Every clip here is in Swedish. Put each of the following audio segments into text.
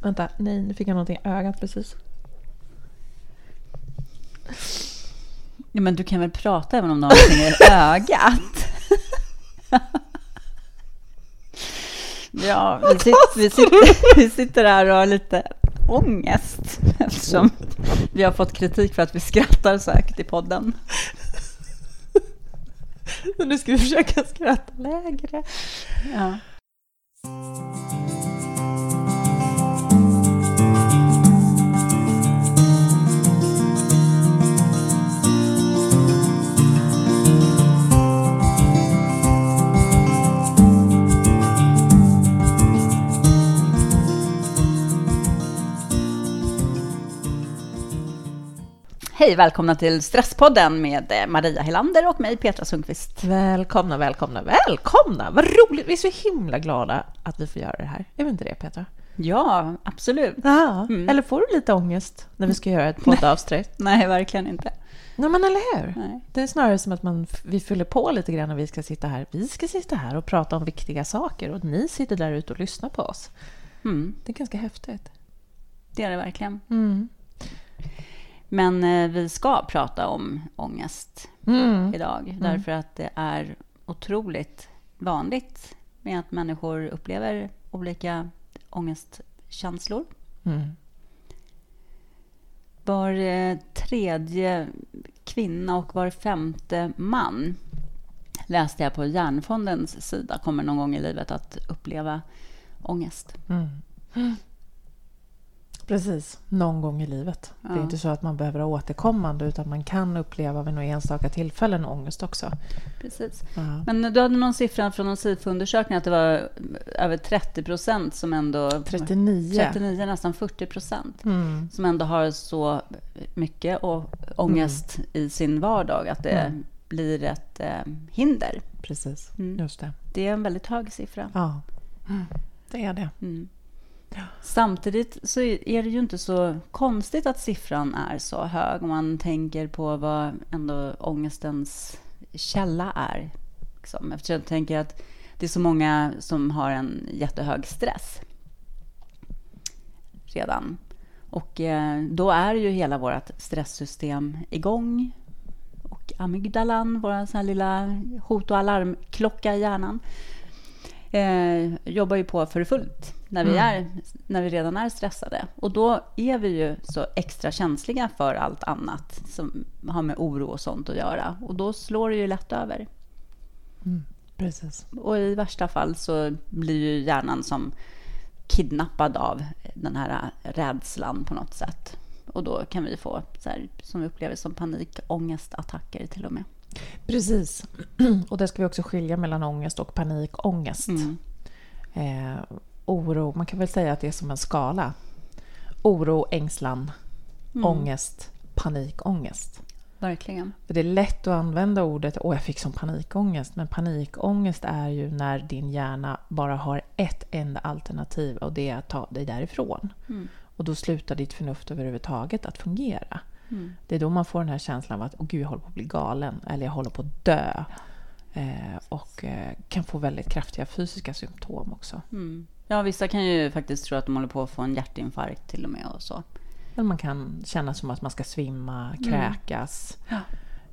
Vänta, nej, nu fick jag någonting i ögat precis. Ja, men du kan väl prata även om någonting i ögat? ja, vi sitter, vi, sitter, vi sitter här och har lite ångest eftersom vi har fått kritik för att vi skrattar så högt i podden. Så nu ska vi försöka skratta lägre. Ja. Hej, välkomna till Stresspodden med eh, Maria Helander och mig, Petra Sundqvist. Välkomna, välkomna, välkomna! Vad roligt! Vi är så himla glada att vi får göra det här. Är vi inte det, Petra? Ja, absolut. Ja, mm. eller får du lite ångest när vi ska göra ett poddavsnitt? Nej, verkligen inte. Nej, men eller hur? Nej. Det är snarare som att man, vi fyller på lite grann när vi ska sitta här. Vi ska sitta här och prata om viktiga saker och ni sitter där ute och lyssnar på oss. Mm. Det är ganska häftigt. Det är det verkligen. Mm. Men eh, vi ska prata om ångest Mm. idag, därför att det är otroligt vanligt med att människor upplever olika ångestkänslor. Mm. Var eh, tredje kvinna och var femte man läste jag på Hjärnfondens sida kommer någon gång i livet att uppleva ångest. Mm. Precis, någon gång i livet. Det är Ja. inte så att man behöver ha återkommande utan man kan uppleva vid några enstaka tillfällen ångest också. Precis. Ja. Men du hade någon siffra från någon SIFO-undersökning att det var över 30 procent som ändå... 39. 39, nästan 40 procent. Mm. Som ändå har så mycket ångest i sin vardag att det Mm. blir ett eh, hinder. Precis, Mm. just det. Det är en väldigt hög siffra. Ja, det är det. Samtidigt så är det ju inte så konstigt att siffran är så hög om man tänker på vad ändå ångestens källa är. Liksom. Eftersom jag tänker att det är så många som har en jättehög stress redan. Och eh, då är ju hela vårt stresssystem igång. Och amygdalan, vår sån här lilla hot och alarmklocka i hjärnan, eh, jobbar ju på för fullt när vi, Mm. är, när vi redan är stressade. Och då är vi ju så extra känsliga för allt annat som har med oro och sånt att göra. Och då slår det ju lätt över. Mm. Precis. Och i värsta fall så blir ju hjärnan som kidnappad av den här rädslan på något sätt. Och då kan vi få, så här, som vi upplever som panikångestattacker till och med. Precis. Och där ska vi också skilja mellan ångest och panikångest. Mm. Eh, oro, man kan väl säga att det är som en skala. Oro, ängslan, Mm. ångest, panikångest. Verkligen. För det är lätt att använda ordet åh jag fick som panikångest. Men panikångest är ju när din hjärna bara har ett enda alternativ och det är att ta dig därifrån. Mm. Och då slutar ditt förnuft överhuvudtaget att fungera. Mm. Det är då man får den här känslan av att åh gud, jag håller på att bli galen eller jag håller på att dö. Eh, och eh, kan få väldigt kraftiga fysiska symptom också. Mm. Ja, vissa kan ju faktiskt tro att de håller på att få en hjärtinfarkt till och med och så. Men man kan känna som att man ska svimma, kräkas, Ja.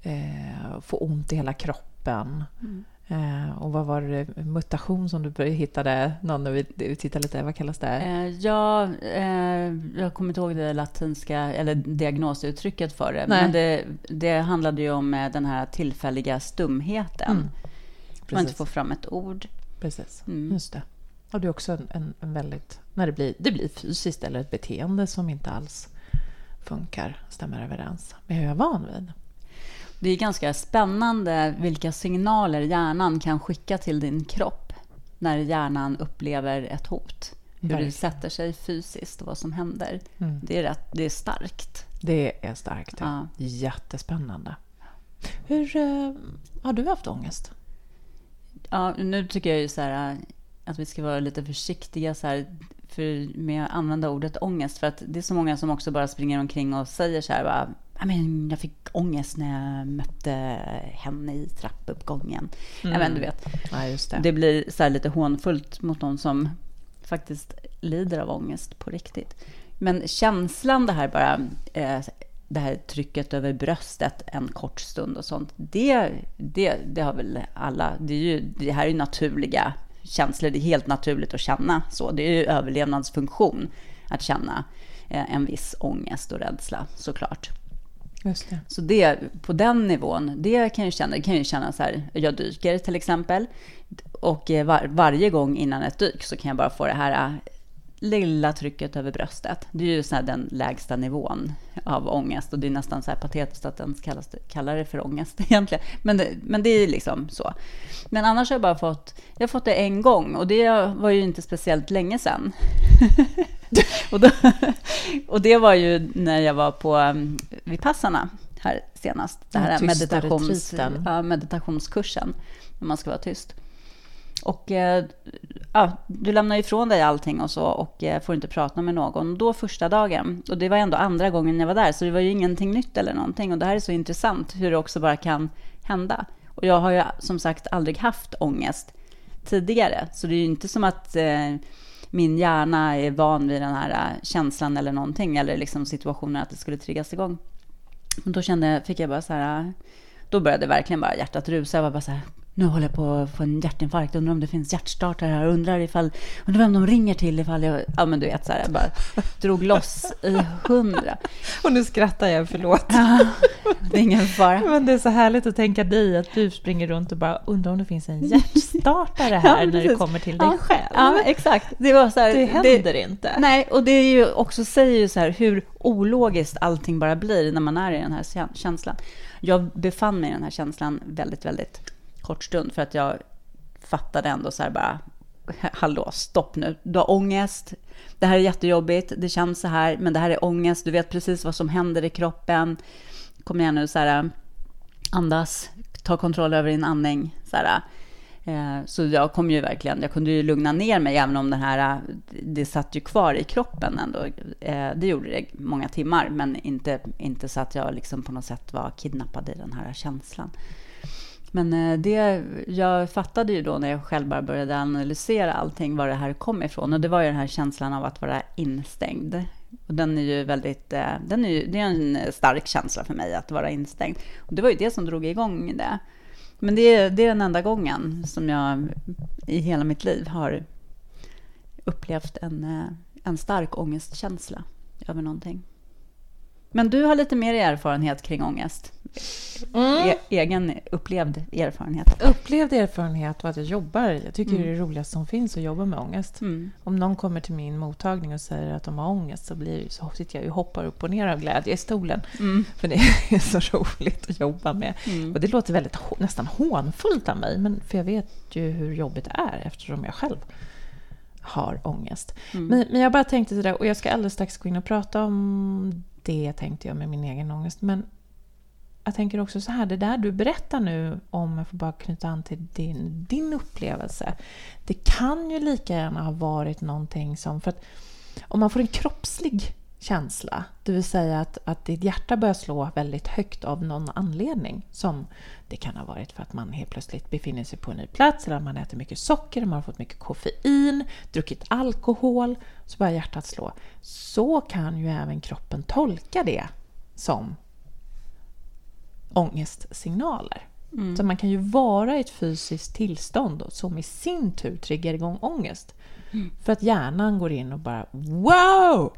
eh, få ont i hela kroppen. Mm. Eh, och vad var det, mutation som du hittade? Någon när vi, tittade lite, vad kallas det? Eh, ja, eh, jag kommer inte ihåg det latinska, eller diagnosuttrycket för det. Nej. Men det, det handlade ju om eh, den här tillfälliga stumheten. Mm. Man inte får fram ett ord. Precis, Mm. just det. Och det är också en, en, en väldigt, när det blir, det blir fysiskt eller ett beteende som inte alls funkar, stämmer överens med hur jag är van vid. Det är ganska spännande vilka signaler hjärnan kan skicka till din kropp när hjärnan upplever ett hot. Hur det sätter sig fysiskt och vad som händer. Mm. Det är, rätt, det är starkt. Det är starkt. Ja. Jättespännande. Hur eh, har du haft ångest? Ja, nu tycker jag ju så här att vi ska vara lite försiktiga så här, för, med att använda ordet ångest. För att det är så många som också bara springer omkring och säger så här bara, "Ja, men jag fick ångest när jag mötte henne i trappuppgången. Ja, men du vet, Ja, just det. det blir så här lite hånfullt mot någon som faktiskt lider av ångest på riktigt. Men känslan, det här bara, eh, det här trycket över bröstet en kort stund och sånt, det, det, det har väl alla. Det, ju, det här är ju naturliga känslor, det är helt naturligt att känna så. Det är ju överlevnadsfunktion att känna eh, en viss ångest och rädsla såklart. Just det. Så det, på den nivån, det kan jag känna, kan jag känna så här, jag dyker till exempel, och eh, var, varje gång innan ett dyk så kan jag bara få det här eh, lilla trycket över bröstet. Det är ju så den lägsta nivån av ångest och det är nästan så patetiskt att ens kallas kallar det för ångest egentligen. Men det, men det är liksom så. Men annars har jag bara fått, jag har fått det en gång och det var ju inte speciellt länge sedan. och, då, och det var ju när jag var på um, Vipassana här senast. Det här meditations, ja, meditationskursen, när man ska vara tyst. Och eh, ja, du lämnar ifrån dig allting och så och eh, får inte prata med någon. Då första dagen, och det var ändå andra gången jag var där, så det var ju ingenting nytt eller någonting. Och det här är så intressant hur det också bara kan hända. Och jag har ju som sagt aldrig haft ångest tidigare, så det är ju inte som att eh, min hjärna är van vid den här eh, känslan eller någonting, eller liksom situationen att det skulle triggas igång. Men då kände, fick jag bara så här, då började verkligen bara hjärtat rusa. Jag var bara så här, nu håller jag på att få en hjärtinfarkt, undrar om det finns hjärtstartare här, undrar ifall, undrar vem de ringer till ifall jag, ja men du vet så här, jag bara drog loss i hundra. Och nu skrattar jag, förlåt. Ja, det är ingen fara. Men det är så härligt att tänka dig att du springer runt och bara undrar om det finns en hjärtstartare här ja, när det kommer till dig ja, själv. Ja, exakt. Det, var så här, det händer det, inte. Nej, och det är ju också, säger ju så här hur ologiskt allting bara blir när man är i den här känslan. Jag befann mig i den här känslan väldigt, väldigt kort stund för att jag fattade ändå så här bara, hallå, stopp nu, du har ångest, det här är jättejobbigt, det känns så här, men det här är ångest, du vet precis vad som händer i kroppen. Kom igen nu, så här, andas, ta kontroll över din andning. Så, här. Eh, så jag kom ju verkligen, jag kunde ju lugna ner mig även om det här, det satt ju kvar i kroppen ändå. Eh, det gjorde det många timmar, men inte, inte så att jag liksom på något sätt var kidnappad i den här känslan. Men eh, det, jag fattade ju då när jag själv bara började analysera allting, var det här kom ifrån. Och det var ju den här känslan av att vara instängd. Och den är ju väldigt, eh, den är ju, det är en stark känsla för mig att vara instängd. Och det var ju det som drog igång det. Men det, det är den enda gången som jag i hela mitt liv har upplevt en, eh, en stark ångestkänsla över någonting. Men du har lite mer erfarenhet kring ångest. Mm. E egen upplevd erfarenhet. Upplevd erfarenhet och att jag jobbar. Jag tycker mm. det är det roligaste som finns att jobba med ångest. Mm. Om någon kommer till min mottagning och säger att de har ångest så, blir, så sitter jag och hoppar upp och ner av glädje i stolen. Mm. För det är så roligt att jobba med. Mm. Och det låter väldigt nästan hånfullt av mig, men för jag vet ju hur jobbigt det är eftersom jag själv har ångest. Mm. Men, men jag bara tänkte sådär, och jag ska alldeles strax gå in och prata om det tänkte jag med min egen ångest. Men jag tänker också så här, det där du berättar nu om, jag får bara knyta an till din, din upplevelse. Det kan ju lika gärna ha varit någonting som, för att om man får en kroppslig känsla, det vill säga att, att ditt hjärta börjar slå väldigt högt av någon anledning, som det kan ha varit för att man helt plötsligt befinner sig på en ny plats, eller att man äter mycket socker, man har fått mycket koffein, druckit alkohol, så börjar hjärtat slå. Så kan ju även kroppen tolka det som ångestsignaler. Mm. Så man kan ju vara i ett fysiskt tillstånd som i sin tur triggar igång ångest. Mm. För att hjärnan går in och bara ”Wow!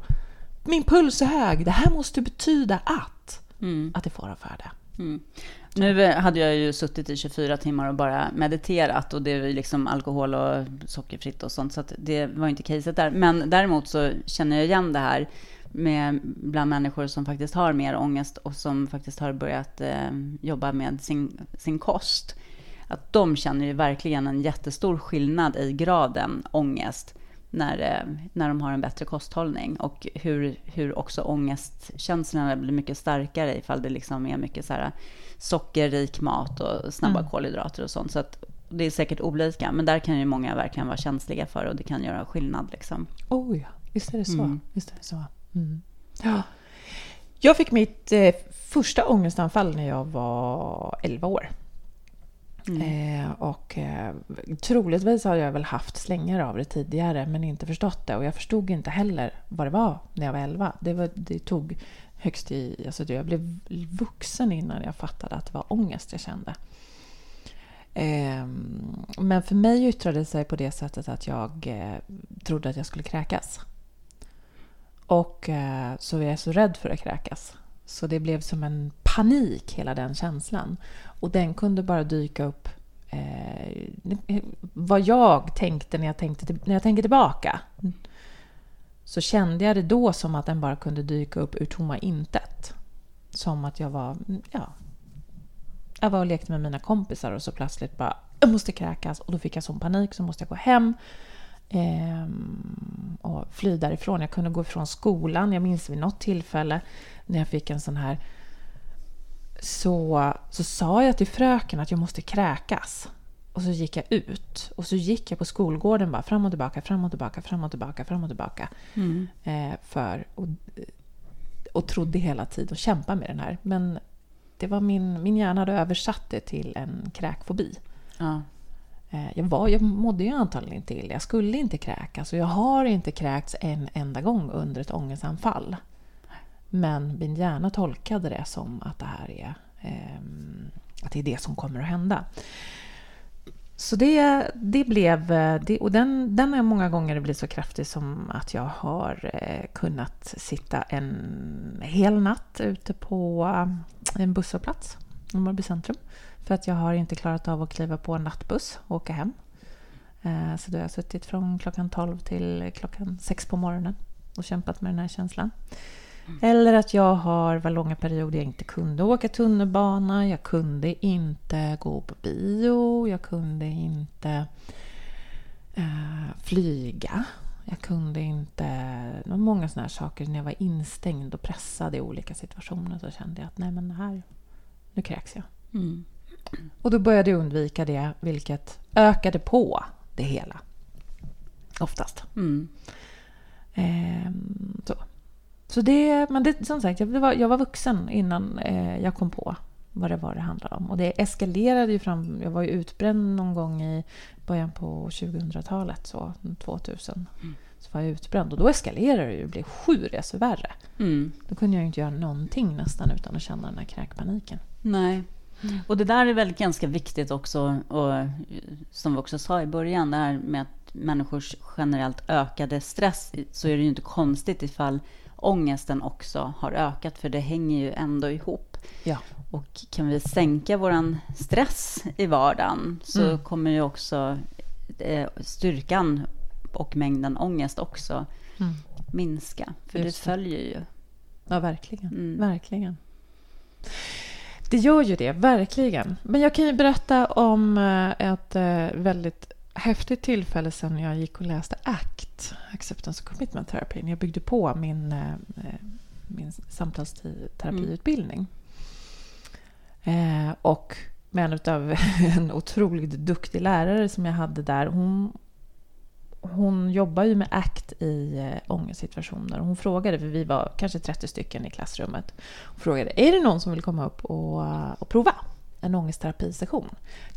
Min puls är hög, det här måste betyda att...” mm. Att det får färde. Mm. Nu hade jag ju suttit i 24 timmar och bara mediterat och det är liksom alkohol och sockerfritt och sånt, så det var inte caset där. Men däremot så känner jag igen det här med, bland människor som faktiskt har mer ångest och som faktiskt har börjat eh, jobba med sin, sin kost. Att de känner ju verkligen en jättestor skillnad i graden ångest när, eh, när de har en bättre kosthållning och hur, hur också ångestkänslorna blir mycket starkare ifall det liksom är mycket så här sockerrik mat och snabba mm. kolhydrater och sånt. Så att det är säkert olika, men där kan ju många verkligen vara känsliga för och det kan göra skillnad. Liksom. Oh ja, visst är det så. Mm. Visst är det så. Mm. Ja. Jag fick mitt eh, första ångestanfall när jag var 11 år. Mm. Eh, och eh, troligtvis har jag väl haft slängar av det tidigare men inte förstått det. Och jag förstod inte heller vad det var när jag var 11. Det, var, det tog högst i... Alltså jag blev vuxen innan jag fattade att det var ångest jag kände. Eh, men för mig yttrade det sig på det sättet att jag eh, trodde att jag skulle kräkas. Och eh, så jag jag så rädd för att kräkas. Så det blev som en panik, hela den känslan. Och den kunde bara dyka upp eh, vad jag tänkte när jag, tänkte när jag tänker tillbaka. Så kände jag det då som att den bara kunde dyka upp ur tomma intet. Som att jag var, ja, jag var och lekte med mina kompisar och så plötsligt bara, jag måste kräkas. Och då fick jag sån panik så måste jag gå hem eh, och fly därifrån. Jag kunde gå ifrån skolan. Jag minns vid något tillfälle när jag fick en sån här så, så sa jag till fröken att jag måste kräkas. Och så gick jag ut. Och så gick jag på skolgården bara fram och tillbaka, fram och tillbaka, fram och tillbaka, fram och tillbaka. Mm. Eh, för, och, och trodde hela tiden och kämpade med den här. Men det var min, min hjärna hade översatt det till en kräkfobi. Ja. Eh, jag, var, jag mådde ju antagligen inte illa. Jag skulle inte kräkas och jag har inte kräkts en enda gång under ett ångestanfall. Men min hjärna tolkade det som att det här är, eh, att det är det som kommer att hända. Så det, det blev... Eh, det, och den, den har många gånger blivit så kraftig som att jag har eh, kunnat sitta en hel natt ute på eh, en busshållplats i Norrby centrum. För att jag har inte klarat av att kliva på en nattbuss och åka hem. Så då har jag suttit från klockan 12 till klockan 6 på morgonen och kämpat med den här känslan. Eller att jag har var långa perioder jag inte kunde åka tunnelbana, jag kunde inte gå på bio, jag kunde inte uh, flyga. Jag kunde inte... Det var många sådana här saker. När jag var instängd och pressad i olika situationer så kände jag att nej men här, nu kräks jag. Mm. Och då började jag undvika det, vilket ökade på det hela. Oftast. Mm. Ehm, så. Så det, men det, som sagt, jag var, jag var vuxen innan eh, jag kom på vad det var det handlade om. Och det eskalerade ju fram... Jag var ju utbränd någon gång i början på 2000-talet, så 2000. Mm. Så var jag utbränd och då eskalerade det ju och blev sju resor värre. Mm. Då kunde jag ju inte göra någonting nästan utan att känna den här kräkpaniken. Nej. Mm. Och det där är väl ganska viktigt också, och som vi också sa i början, det här med att människors generellt ökade stress, så är det ju inte konstigt ifall ångesten också har ökat, för det hänger ju ändå ihop. Ja. Och kan vi sänka vår stress i vardagen så mm. kommer ju också eh, styrkan och mängden ångest också mm. minska. För Just det följer ju. Ja, verkligen. Mm. Verkligen. Det gör ju det, verkligen. Men jag kan ju berätta om eh, ett eh, väldigt häftigt tillfälle sen jag gick och läste ACT, Acceptance and Commitment Therapy. Jag byggde på min, eh, min samtalsterapiutbildning. Mm. Och med en av en otroligt duktig lärare som jag hade där. Hon, hon jobbar ju med ACT i äh, ångestsituationer. Hon frågade, för vi var kanske 30 stycken i klassrummet. Hon frågade, är det någon som vill komma upp och, och prova? en ångestterapisession?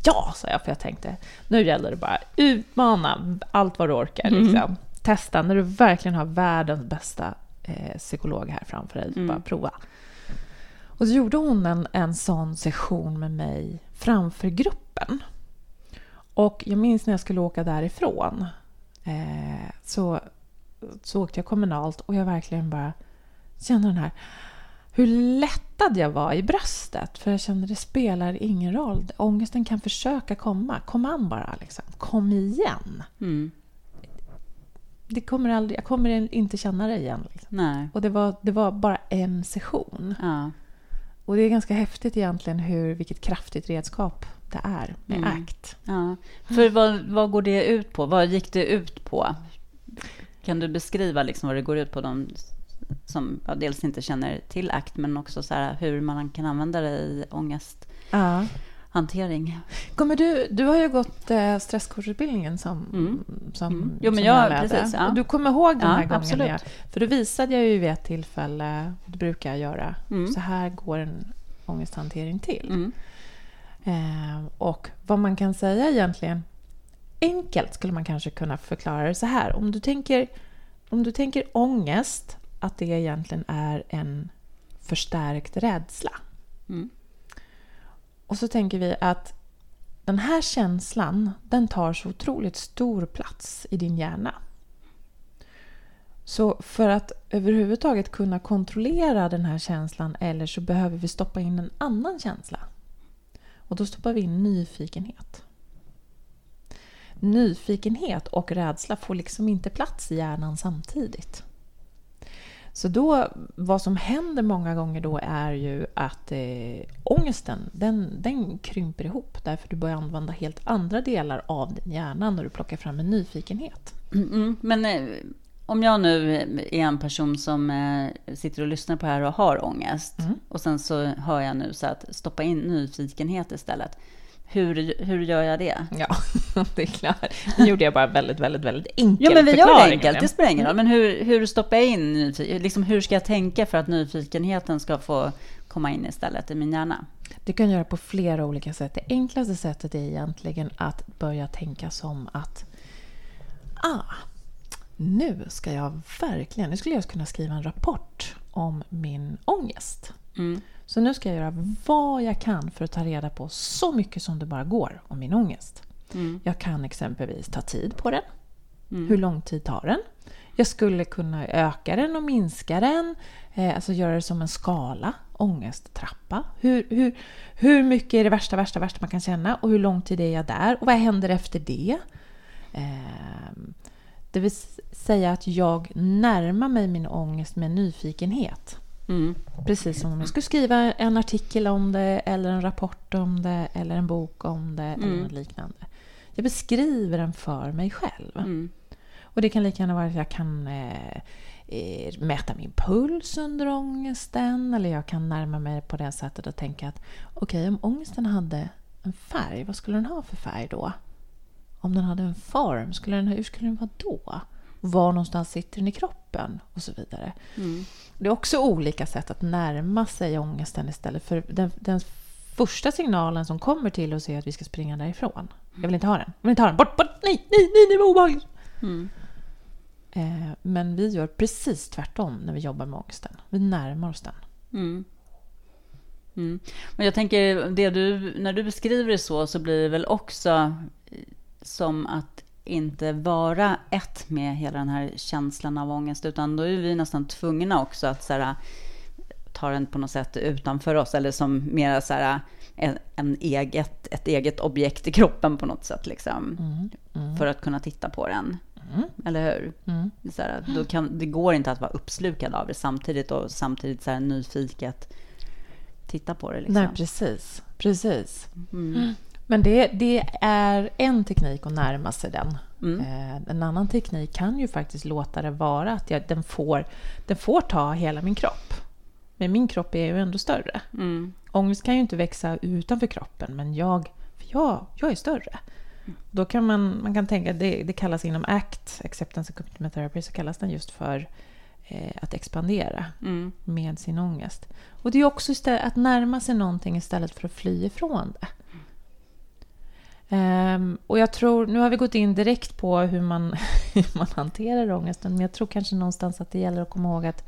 Ja, sa jag, för jag tänkte nu gäller det bara utmana allt vad du orkar. Mm. Liksom. Testa, när du verkligen har världens bästa eh, psykolog här framför dig, mm. bara prova. Och så gjorde hon en, en sån session med mig framför gruppen. Och jag minns när jag skulle åka därifrån eh, så, så åkte jag kommunalt och jag verkligen bara kände den här hur lättad jag var i bröstet. För jag kände att det spelar ingen roll. Ångesten kan försöka komma. Kom an bara. Liksom. Kom igen. Mm. Det kommer aldrig, jag kommer inte känna det igen. Liksom. Nej. Och det var, det var bara en session. Ja. Och det är ganska häftigt egentligen hur, vilket kraftigt redskap det är med mm. ACT. Ja. För vad, vad går det ut på? Vad gick det ut på? Kan du beskriva liksom vad det går ut på? De som ja, dels inte känner till ACT, men också så här, hur man kan använda det i ångesthantering. Kommer du, du har ju gått eh, stresskursutbildningen som, mm. som, mm. Jo, men jag, precis, ja. Du kommer ihåg den här ja, gången? Jag, för då visade jag ju vid ett tillfälle, det brukar jag göra, mm. så här går en ångesthantering till. Mm. Eh, och vad man kan säga egentligen, enkelt skulle man kanske kunna förklara det så här. Om du tänker, om du tänker ångest, att det egentligen är en förstärkt rädsla. Mm. Och så tänker vi att den här känslan, den tar så otroligt stor plats i din hjärna. Så för att överhuvudtaget kunna kontrollera den här känslan eller så behöver vi stoppa in en annan känsla. Och då stoppar vi in nyfikenhet. Nyfikenhet och rädsla får liksom inte plats i hjärnan samtidigt. Så då, vad som händer många gånger då är ju att eh, ångesten, den, den krymper ihop därför du börjar använda helt andra delar av din hjärna när du plockar fram en nyfikenhet. Mm, men eh, om jag nu är en person som eh, sitter och lyssnar på det här och har ångest mm. och sen så hör jag nu så att stoppa in nyfikenhet istället. Hur, hur gör jag det? Ja, det är klart. Nu gjorde jag bara väldigt, väldigt, väldigt enkel Ja, men vi gör det enkelt. Det spelar ingen roll. Men hur, hur stoppar jag in nyfikenhet? Liksom, hur ska jag tänka för att nyfikenheten ska få komma in istället i min hjärna? Du kan göra på flera olika sätt. Det enklaste sättet är egentligen att börja tänka som att ah, nu ska jag verkligen, nu skulle jag kunna skriva en rapport om min ångest. Mm. Så nu ska jag göra vad jag kan för att ta reda på så mycket som det bara går om min ångest. Mm. Jag kan exempelvis ta tid på den. Mm. Hur lång tid tar den? Jag skulle kunna öka den och minska den. Eh, alltså göra det som en skala, ångesttrappa. Hur, hur, hur mycket är det värsta, värsta, värsta man kan känna och hur lång tid är jag där och vad händer efter det? Eh, det vill säga att jag närmar mig min ångest med nyfikenhet. Mm. Precis som om jag skulle skriva en artikel om det, eller en rapport om det, eller en bok om det, mm. eller något liknande. Jag beskriver den för mig själv. Mm. Och det kan lika gärna vara att jag kan eh, eh, mäta min puls under ångesten, eller jag kan närma mig på det sättet och tänka att okej, okay, om ångesten hade en färg, vad skulle den ha för färg då? Om den hade en form, skulle den, hur skulle den vara då? Var någonstans sitter den i kroppen? Och så vidare. Mm. Det är också olika sätt att närma sig ångesten istället. För den, den första signalen som kommer till oss är att vi ska springa därifrån. Jag vill inte ha den. Jag vill inte ha den. Bort, bort! Nej, nej, nej, var obehagligt! Mm. Eh, men vi gör precis tvärtom när vi jobbar med ångesten. Vi närmar oss den. Mm. Mm. Men jag tänker, det du, när du beskriver det så, så blir det väl också som att inte vara ett med hela den här känslan av ångest, utan då är vi nästan tvungna också att så här, ta den på något sätt utanför oss, eller som mera så här, en, en, eget, ett eget objekt i kroppen på något sätt, liksom, mm, mm. för att kunna titta på den. Mm. Eller hur? Mm. Så här, då kan, det går inte att vara uppslukad av det samtidigt och samtidigt så här, nyfiket titta på det. Liksom. Nej, precis. precis. Mm. Men det, det, är en teknik att närma sig den. Mm. Eh, en annan teknik kan ju faktiskt låta det vara att jag, den, får, den får ta hela min kropp. Men min kropp är ju ändå större. Mm. Ångest kan ju inte växa utanför kroppen, men jag, för jag, jag är större. Mm. Då kan man, man kan tänka, det, det kallas inom ACT, Acceptance and Commitment Therapy, så kallas den just för eh, att expandera mm. med sin ångest. Och det är också istället, att närma sig någonting istället för att fly ifrån det. Um, och jag tror, nu har vi gått in direkt på hur man, hur man hanterar ångesten, men jag tror kanske någonstans att det gäller att komma ihåg att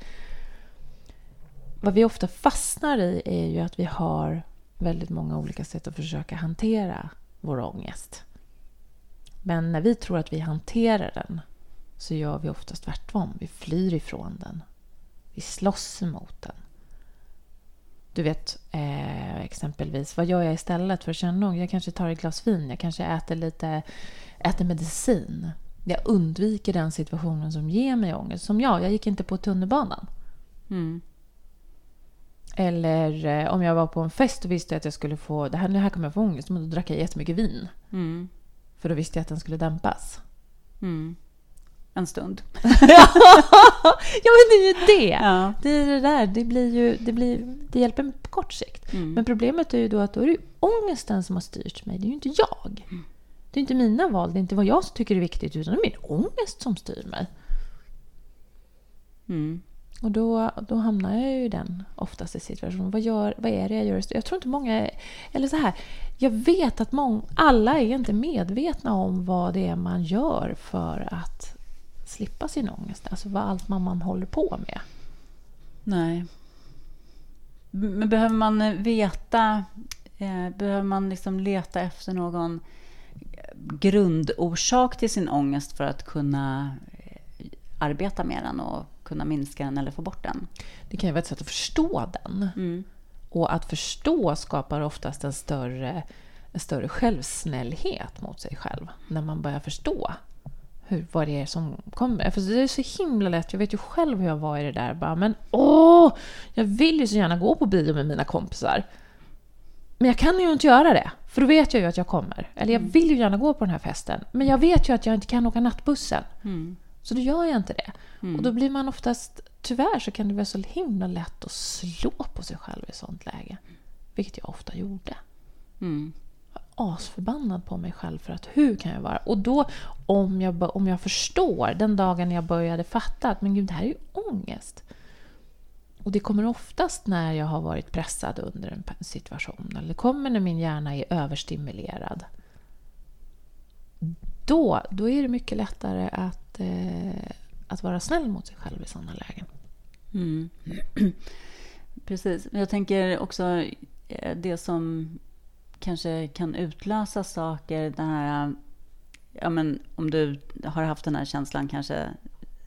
vad vi ofta fastnar i är ju att vi har väldigt många olika sätt att försöka hantera vår ångest. Men när vi tror att vi hanterar den så gör vi oftast tvärtom. Vi flyr ifrån den. Vi slåss emot den. Du vet, eh, exempelvis, vad gör jag istället för att känna ångest? Jag kanske tar ett glas vin, jag kanske äter lite äter medicin. Jag undviker den situationen som ger mig ångest. Som jag, jag gick inte på tunnelbanan. Mm. Eller eh, om jag var på en fest och visste att jag skulle få, det här, det här kommer jag få ångest, men då drack jag jättemycket vin. Mm. För då visste jag att den skulle dämpas. Mm en stund. ja, men det är ju det. Ja. Det är det där. Det, blir ju, det, blir, det hjälper på kort sikt. Mm. Men problemet är ju då att då är det ångesten som har styrt mig. Det är ju inte jag. Mm. Det är inte mina val. Det är inte vad jag tycker är viktigt, utan det är min ångest som styr mig. Mm. Och då, då hamnar jag ju i den oftast i situationen. Vad, gör, vad är det jag gör? Jag tror inte många... Eller så här, jag vet att många, alla är inte medvetna om vad det är man gör för att slippa sin ångest. Alltså vad allt man, håller på med. Nej. Men behöver man veta, eh, behöver man liksom leta efter någon grundorsak till sin ångest för att kunna eh, arbeta med den och kunna minska den eller få bort den? Det kan ju vara ett sätt att förstå den. Mm. Och att förstå skapar oftast en större, en större självsnällhet mot sig själv. När man börjar förstå hur, vad det är som kommer. För det är så himla lätt, jag vet ju själv hur jag var i det där. Bara, men åh, jag vill ju så gärna gå på bio med mina kompisar. Men jag kan ju inte göra det, för då vet jag ju att jag kommer. Eller jag mm. vill ju gärna gå på den här festen, men jag vet ju att jag inte kan åka nattbussen. Mm. Så då gör jag inte det. Mm. Och då blir man oftast, tyvärr så kan det vara så himla lätt att slå på sig själv i sånt läge. Vilket jag ofta gjorde. Mm. Asförbannad på mig själv för att hur kan jag vara? Och då, om jag, om jag förstår, den dagen jag började fatta att men gud, det här är ju ångest. Och det kommer oftast när jag har varit pressad under en situation. Eller det kommer när min hjärna är överstimulerad. Då, då är det mycket lättare att, eh, att vara snäll mot sig själv i sådana lägen. Mm. Precis. Jag tänker också eh, det som kanske kan utlösa saker. Den här, ja, men om du har haft den här känslan kanske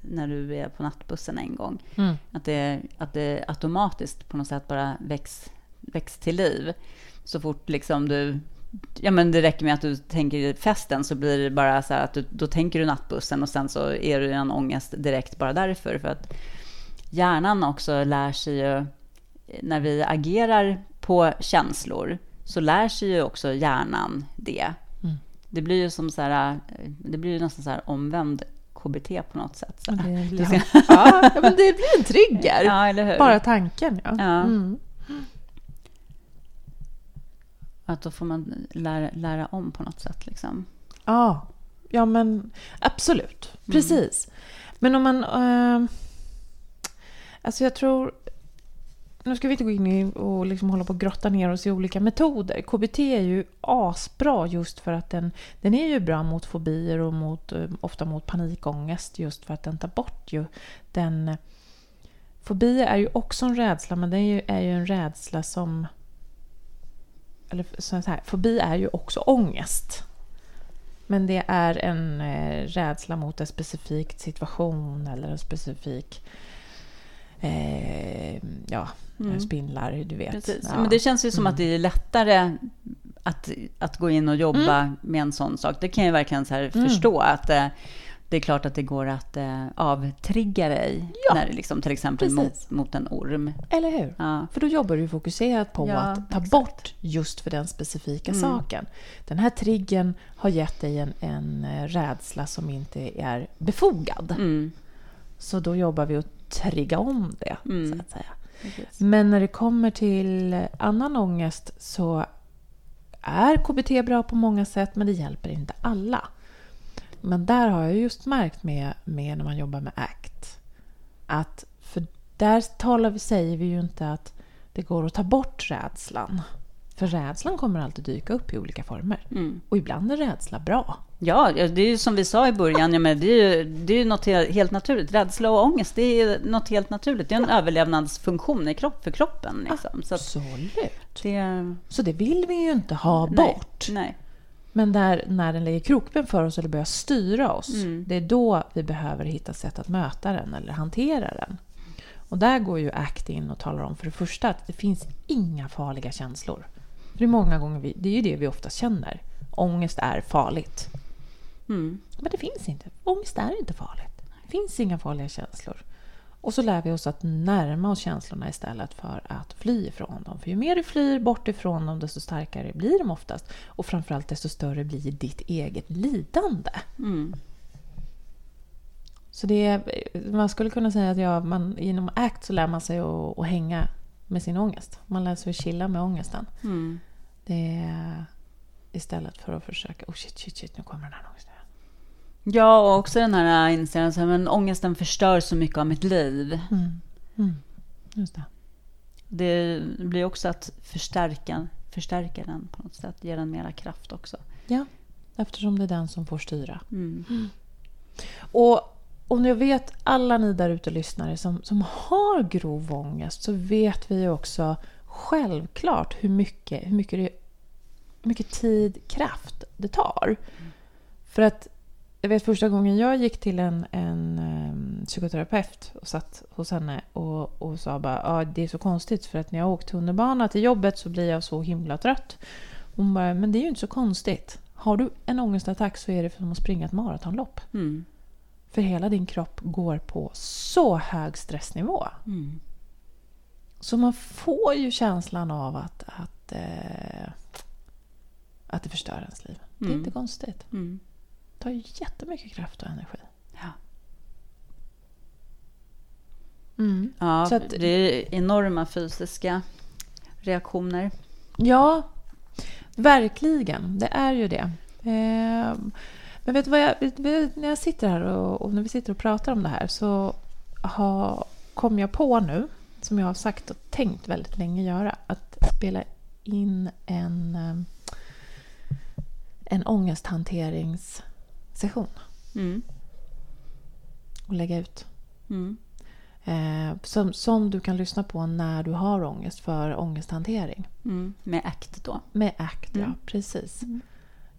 när du är på nattbussen en gång. Mm. Att, det, att det automatiskt på något sätt bara väcks, väcks till liv. Så fort liksom du... Ja, men det räcker med att du tänker festen så blir det bara så här att du, då tänker du nattbussen och sen så är du i en ångest direkt bara därför. För att hjärnan också lär sig ju, när vi agerar på känslor, så lär sig ju också hjärnan det. Mm. Det blir ju som så här, det blir ju nästan så här omvänd KBT på något sätt. Så. Det, blir, ja, men det blir en trigger. Ja? Bara tanken. Ja. ja. Mm. Att då får man lära, lära om på något sätt. Liksom. Ja, ja men absolut. Mm. Precis. Mm. Men om man... Uh, alltså jag tror nu ska vi inte gå in och liksom hålla på och grotta ner oss i olika metoder. KBT är ju asbra just för att den, den är ju bra mot fobier och mot, eh, ofta mot panikångest just för att den tar bort ju den... Eh, fobier är ju också en rädsla men det är ju, är ju en rädsla som... Eller så här, fobi är ju också ångest. Men det är en eh, rädsla mot en specifik situation eller en specifik eh, ja, mm. spindlar, du vet. Ja. Men det känns ju som mm. att det är lättare att, att gå in och jobba mm. med en sån sak. Det kan jag verkligen så mm. förstå. att eh, det är klart att det går att eh, avtrigga dig, ja. när, liksom, till exempel mot, mot, en orm. Eller hur? Ja. För då jobbar du fokuserat på ja, att ta exakt. bort just för den specifika mm. saken. Den här triggern har gett dig en, en eh, rädsla som inte är befogad. Mm. Så då jobbar vi att trigga om det, mm. så att säga. Precis. Men när det kommer till annan ångest så är KBT bra på många sätt, men det hjälper inte alla. Men där har jag just märkt med, med när man jobbar med ACT, att för där talar vi, säger vi ju inte att det går att ta bort rädslan. För rädslan kommer alltid dyka upp i olika former. Mm. Och ibland är rädsla bra. Ja, det är ju som vi sa i början, ja, men det är ju, det är ju något helt naturligt. Rädsla och ångest, det är något helt naturligt. Det är en överlevnadsfunktion i kropp, för kroppen. Liksom. Så Absolut. Det... Så det vill vi ju inte ha bort. Nej. Men där, när den lägger krokben för oss eller börjar styra oss, mm. det är då vi behöver hitta sätt att möta den eller hantera den. Och där går ju ACT in och talar om för det första att det finns inga farliga känslor. För det är många gånger vi, det är ju det vi oftast känner. Ångest är farligt. Mm. Men det finns inte. Ångest är inte farligt. Det finns inga farliga känslor. Och så lär vi oss att närma oss känslorna istället för att fly ifrån dem. För ju mer du flyr bort ifrån dem, desto starkare blir de oftast. Och framförallt desto större blir ditt eget lidande. Mm. Så det är, man skulle kunna säga att ja, man, inom ACT så lär man sig att, att hänga med sin ångest. Man lär sig att chilla med ångesten. Mm. Det är, istället för att försöka, oh shit, shit, shit, nu kommer den här ångesten. Ja, och också den här inställningen, men ångesten förstör så mycket av mitt liv. Mm. Mm. Just det. Det blir också att förstärka, förstärka den på något sätt, ge den mera kraft också. Ja, eftersom det är den som får styra. Mm. Mm. Och om jag vet alla ni där ute lyssnare som, som har grov ångest så vet vi också självklart hur mycket, hur mycket, det, hur mycket tid, kraft det tar. Mm. För att jag vet första gången jag gick till en, en um, psykoterapeut och satt hos henne och, och sa bara ah, det är så konstigt för att när jag åker tunnelbana till jobbet så blir jag så himla trött. Hon bara, men det är ju inte så konstigt. Har du en ångestattack så är det som att springa ett maratonlopp. Mm. För hela din kropp går på så hög stressnivå. Mm. Så man får ju känslan av att, att, eh, att det förstör ens liv. Mm. Det är mm. inte konstigt. Tar ju jättemycket kraft och energi. Ja. Mm. Ja, så att, det är enorma fysiska reaktioner. Ja, verkligen. Det är ju det. Eh, men vet du vad jag, när jag sitter här och, och, när vi sitter och pratar om det här så har, kom jag på nu, som jag har sagt och tänkt väldigt länge göra, att spela in en, eh, en ångesthanteringssession. Mm. Och lägga ut. Mm. Eh, som, som du kan lyssna på när du har ångest för ångesthantering. Mm. Med ACT då? Med ACT, ja. Mm. Precis. Mm.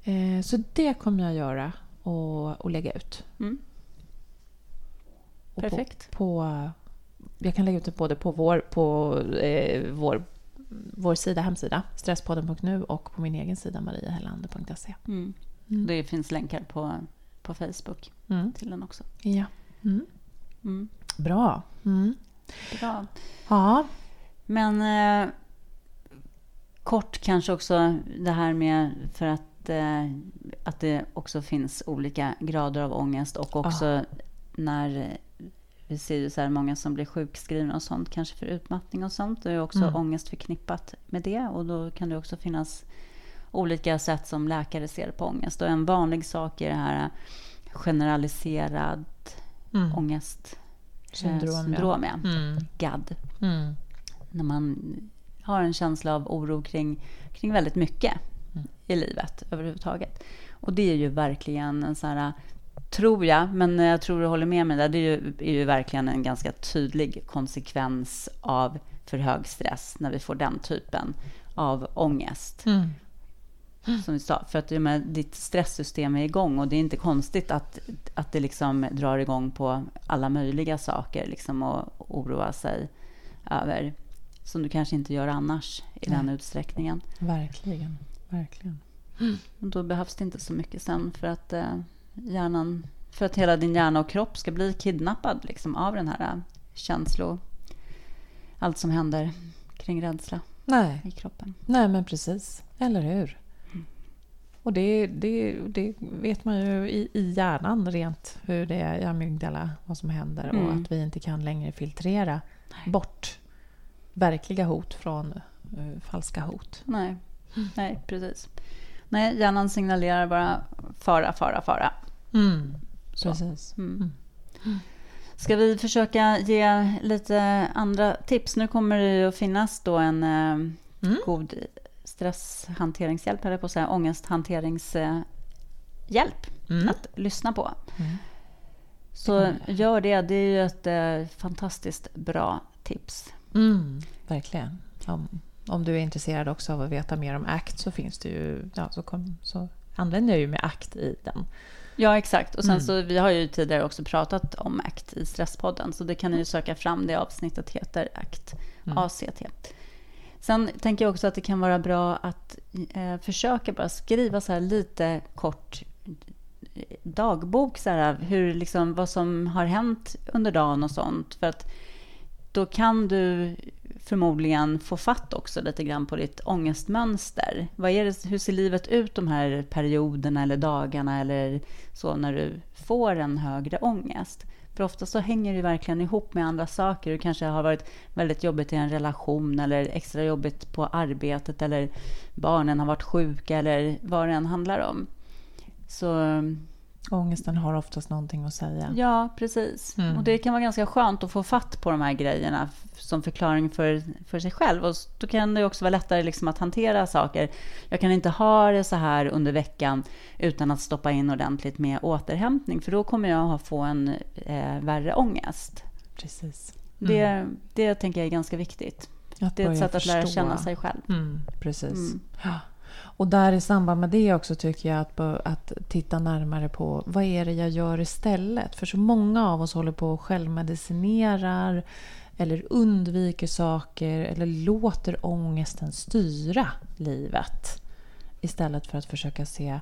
Eh, så det kommer jag göra och, och lägga ut. Mm. Perfekt. På, på, jag kan lägga ut det både på vår, på, eh, vår, vår sida, hemsida, stresspodden.nu och på min egen sida, mariahellander.se. Mm. Mm. Det finns länkar på, på Facebook mm. till den också. Ja. Mm. Mm. Bra. Mm. Bra. Ja. Men eh, kort kanske också det här med, för att eh, att det också finns olika grader av ångest och också ah. när vi ser ju så här många som blir sjukskrivna och sånt, kanske för utmattning och sånt. Det är också mm. ångest förknippat med det och då kan det också finnas olika sätt som läkare ser på ångest. Och en vanlig sak är det här generaliserad mm. ångest syndrom, syndrom ja. Mm. GAD. Mm. När man har en känsla av oro kring, kring väldigt mycket i livet överhuvudtaget. Och det är ju verkligen en sån här, tror jag, men jag tror du håller med mig där, det är ju, är ju verkligen en ganska tydlig konsekvens av för hög stress när vi får den typen av ångest. Mm. Som vi sa, för att med, ditt stresssystem är igång och det är inte konstigt att, att det liksom drar igång på alla möjliga saker liksom och oroa sig över som du kanske inte gör annars i Nej. den utsträckningen. Verkligen. Verkligen. Mm. då behövs det inte så mycket sen för att eh, hjärnan, för att hela din hjärna och kropp ska bli kidnappad liksom, av den här eh, känslo... Allt som händer kring rädsla Nej. i kroppen. Nej, men precis. Eller hur? Mm. Och det, det, det vet man ju i, i hjärnan rent hur det är i amygdala, vad som händer mm. och att vi inte kan längre filtrera Nej. bort verkliga hot från uh, falska hot. Nej. Nej, precis. Nej, hjärnan signalerar bara fara, fara, fara. Mm. Precis. Mm. Mm. Ska vi försöka ge lite andra tips? Nu kommer det att finnas då en eh, mm. god stresshanteringshjälp, eller på att säga, ångesthanteringshjälp mm. att lyssna på. Mm. Så gör det. Det är ju ett eh, fantastiskt bra tips. Mm, verkligen. Ja om du är intresserad också av att veta mer om ACT så finns det ju, ja, så, kom, så använder jag ju med ACT i den. Ja, exakt. Och sen mm. så, vi har ju tidigare också pratat om ACT i Stresspodden, så det kan ni ju söka fram. Det avsnittet heter ACT, mm. ACT. Sen tänker jag också att det kan vara bra att eh, försöka bara skriva så här lite kort eh, dagbok, så här, hur, liksom, vad som har hänt under dagen och sånt. För att då kan du förmodligen få fatt också lite grann på ditt ångestmönster. Vad är det, hur ser livet ut de här perioderna eller dagarna eller så när du får en högre ångest? För ofta så hänger det verkligen ihop med andra saker. Det kanske har varit väldigt jobbigt i en relation eller extra jobbigt på arbetet eller barnen har varit sjuka eller vad det än handlar om. Så Ångesten har oftast någonting att säga. Ja, precis. Mm. Och det kan vara ganska skönt att få fatt på de här grejerna som förklaring för, för sig själv. Och då kan det också vara lättare liksom att hantera saker. Jag kan inte ha det så här under veckan utan att stoppa in ordentligt med återhämtning, för då kommer jag att få en eh, värre ångest. Precis. Mm. Det, det tänker jag är ganska viktigt. Att det är ett sätt att lära känna sig själv. Mm, precis. Mm. Ja. Och där i samband med det också tycker jag att, att titta närmare på vad är det jag gör istället? För så många av oss håller på och självmedicinerar eller undviker saker eller låter ångesten styra livet. Istället för att försöka se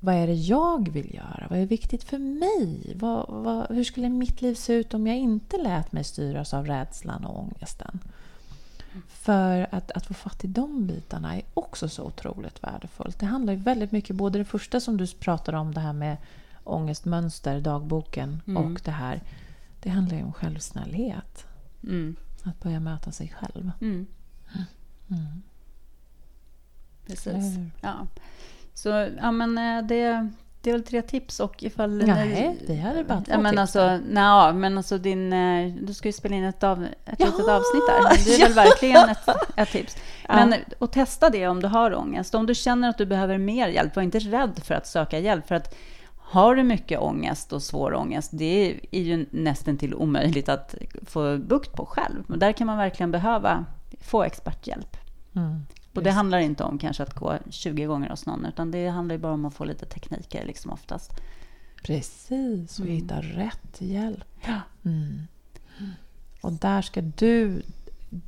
vad är det jag vill göra? Vad är viktigt för mig? Vad, vad, hur skulle mitt liv se ut om jag inte lät mig styras av rädslan och ångesten? För att, att få fatt i de bitarna är också så otroligt värdefullt. Det handlar ju väldigt mycket, både det första som du pratade om, det här med ångestmönster, dagboken, mm. och det här. Det handlar ju om självsnällhet. Mm. Att börja möta sig själv. Mm. mm. Precis. Ja. Så ja, men eh, det, det är väl tre tips och ifall... Nej, vi hade bara två ja, men tips. Alltså, nej, men alltså din... Eh, du ska ju spela in ett, av, ett litet avsnitt där. Det är väl verkligen ett, ett tips. Men, ja. Och testa det om du har ångest. Om du känner att du behöver mer hjälp, var inte rädd för att söka hjälp. För att har du mycket ångest och svår ångest, det är ju nästan till omöjligt att få bukt på själv. Men där kan man verkligen behöva få experthjälp. Mm. Och det handlar inte om kanske att gå 20 gånger hos någon, utan det handlar bara om att få lite tekniker liksom oftast. Precis, och mm. hitta rätt hjälp. Ja. Mm. Och där ska du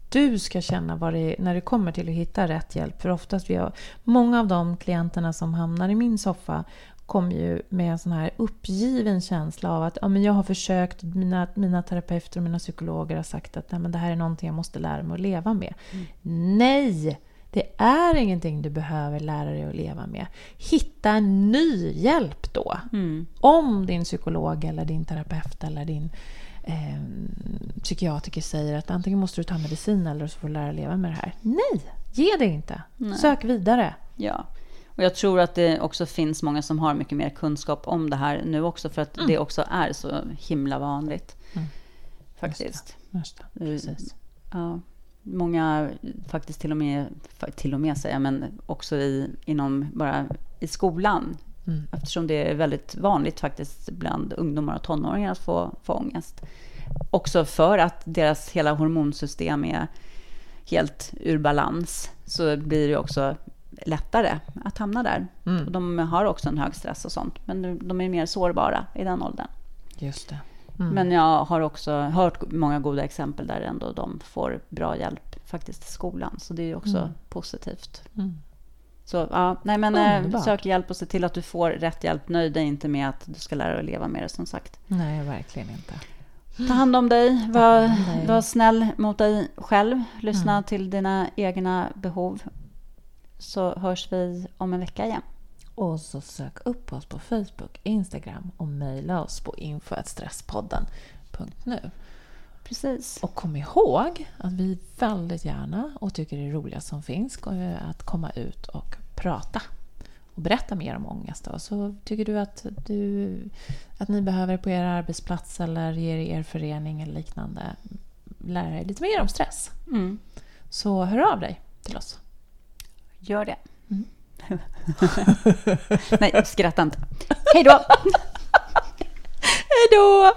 du ska känna vad det är när det kommer till att hitta rätt hjälp. För oftast vi har, många av de klienterna som hamnar i min soffa kommer ju med en sån här uppgiven känsla av att ja, men jag har försökt, mina, mina terapeuter och mina psykologer har sagt att Nej, men det här är någonting jag måste lära mig att leva med. Mm. Nej! Det är ingenting du behöver lära dig att leva med. Hitta en ny hjälp då. Mm. Om din psykolog eller din terapeut eller din eh, psykiatriker säger att antingen måste du ta medicin eller så får du lära dig leva med det här. Nej, ge det inte. Nej. Sök vidare. Ja. Och jag tror att det också finns många som har mycket mer kunskap om det här nu också för att mm. det också är så himla vanligt. Mm. Faktiskt. Just det. Just det. Precis. Ja många faktiskt till och med, till och med säga, men också i, inom bara i skolan. Mm. Eftersom det är väldigt vanligt faktiskt bland ungdomar och tonåringar att få, få ångest. Också för att deras hela hormonsystem är helt ur balans så blir det också lättare att hamna där. Mm. Och de har också en hög stress och sånt, men de är mer sårbara i den åldern. Just det. Mm. Men jag har också hört många goda exempel där ändå de får bra hjälp faktiskt i skolan. Så det är också mm. positivt. Mm. Så ja, nej men eh, Underbart. sök hjälp och se till att du får rätt hjälp. Nöj dig inte med att du ska lära dig att leva med det som sagt. Nej, verkligen inte. Ta hand om dig, var, var snäll mot dig själv. Lyssna mm. till dina egna behov. Så hörs vi om en vecka igen. Och så sök upp oss på Facebook, Instagram och mejla oss på info.stresspodden.nu. Precis. Och kom ihåg att vi väldigt gärna och tycker det är roligast som finns att komma ut och prata och berätta mer om ångest. Då. Så tycker du att, du att ni behöver på er arbetsplats eller i er förening eller liknande lära er lite mer om stress. Mm. Så hör av dig till oss. Gör det. Mm. Nej, skratta inte. Hej då! Hej då!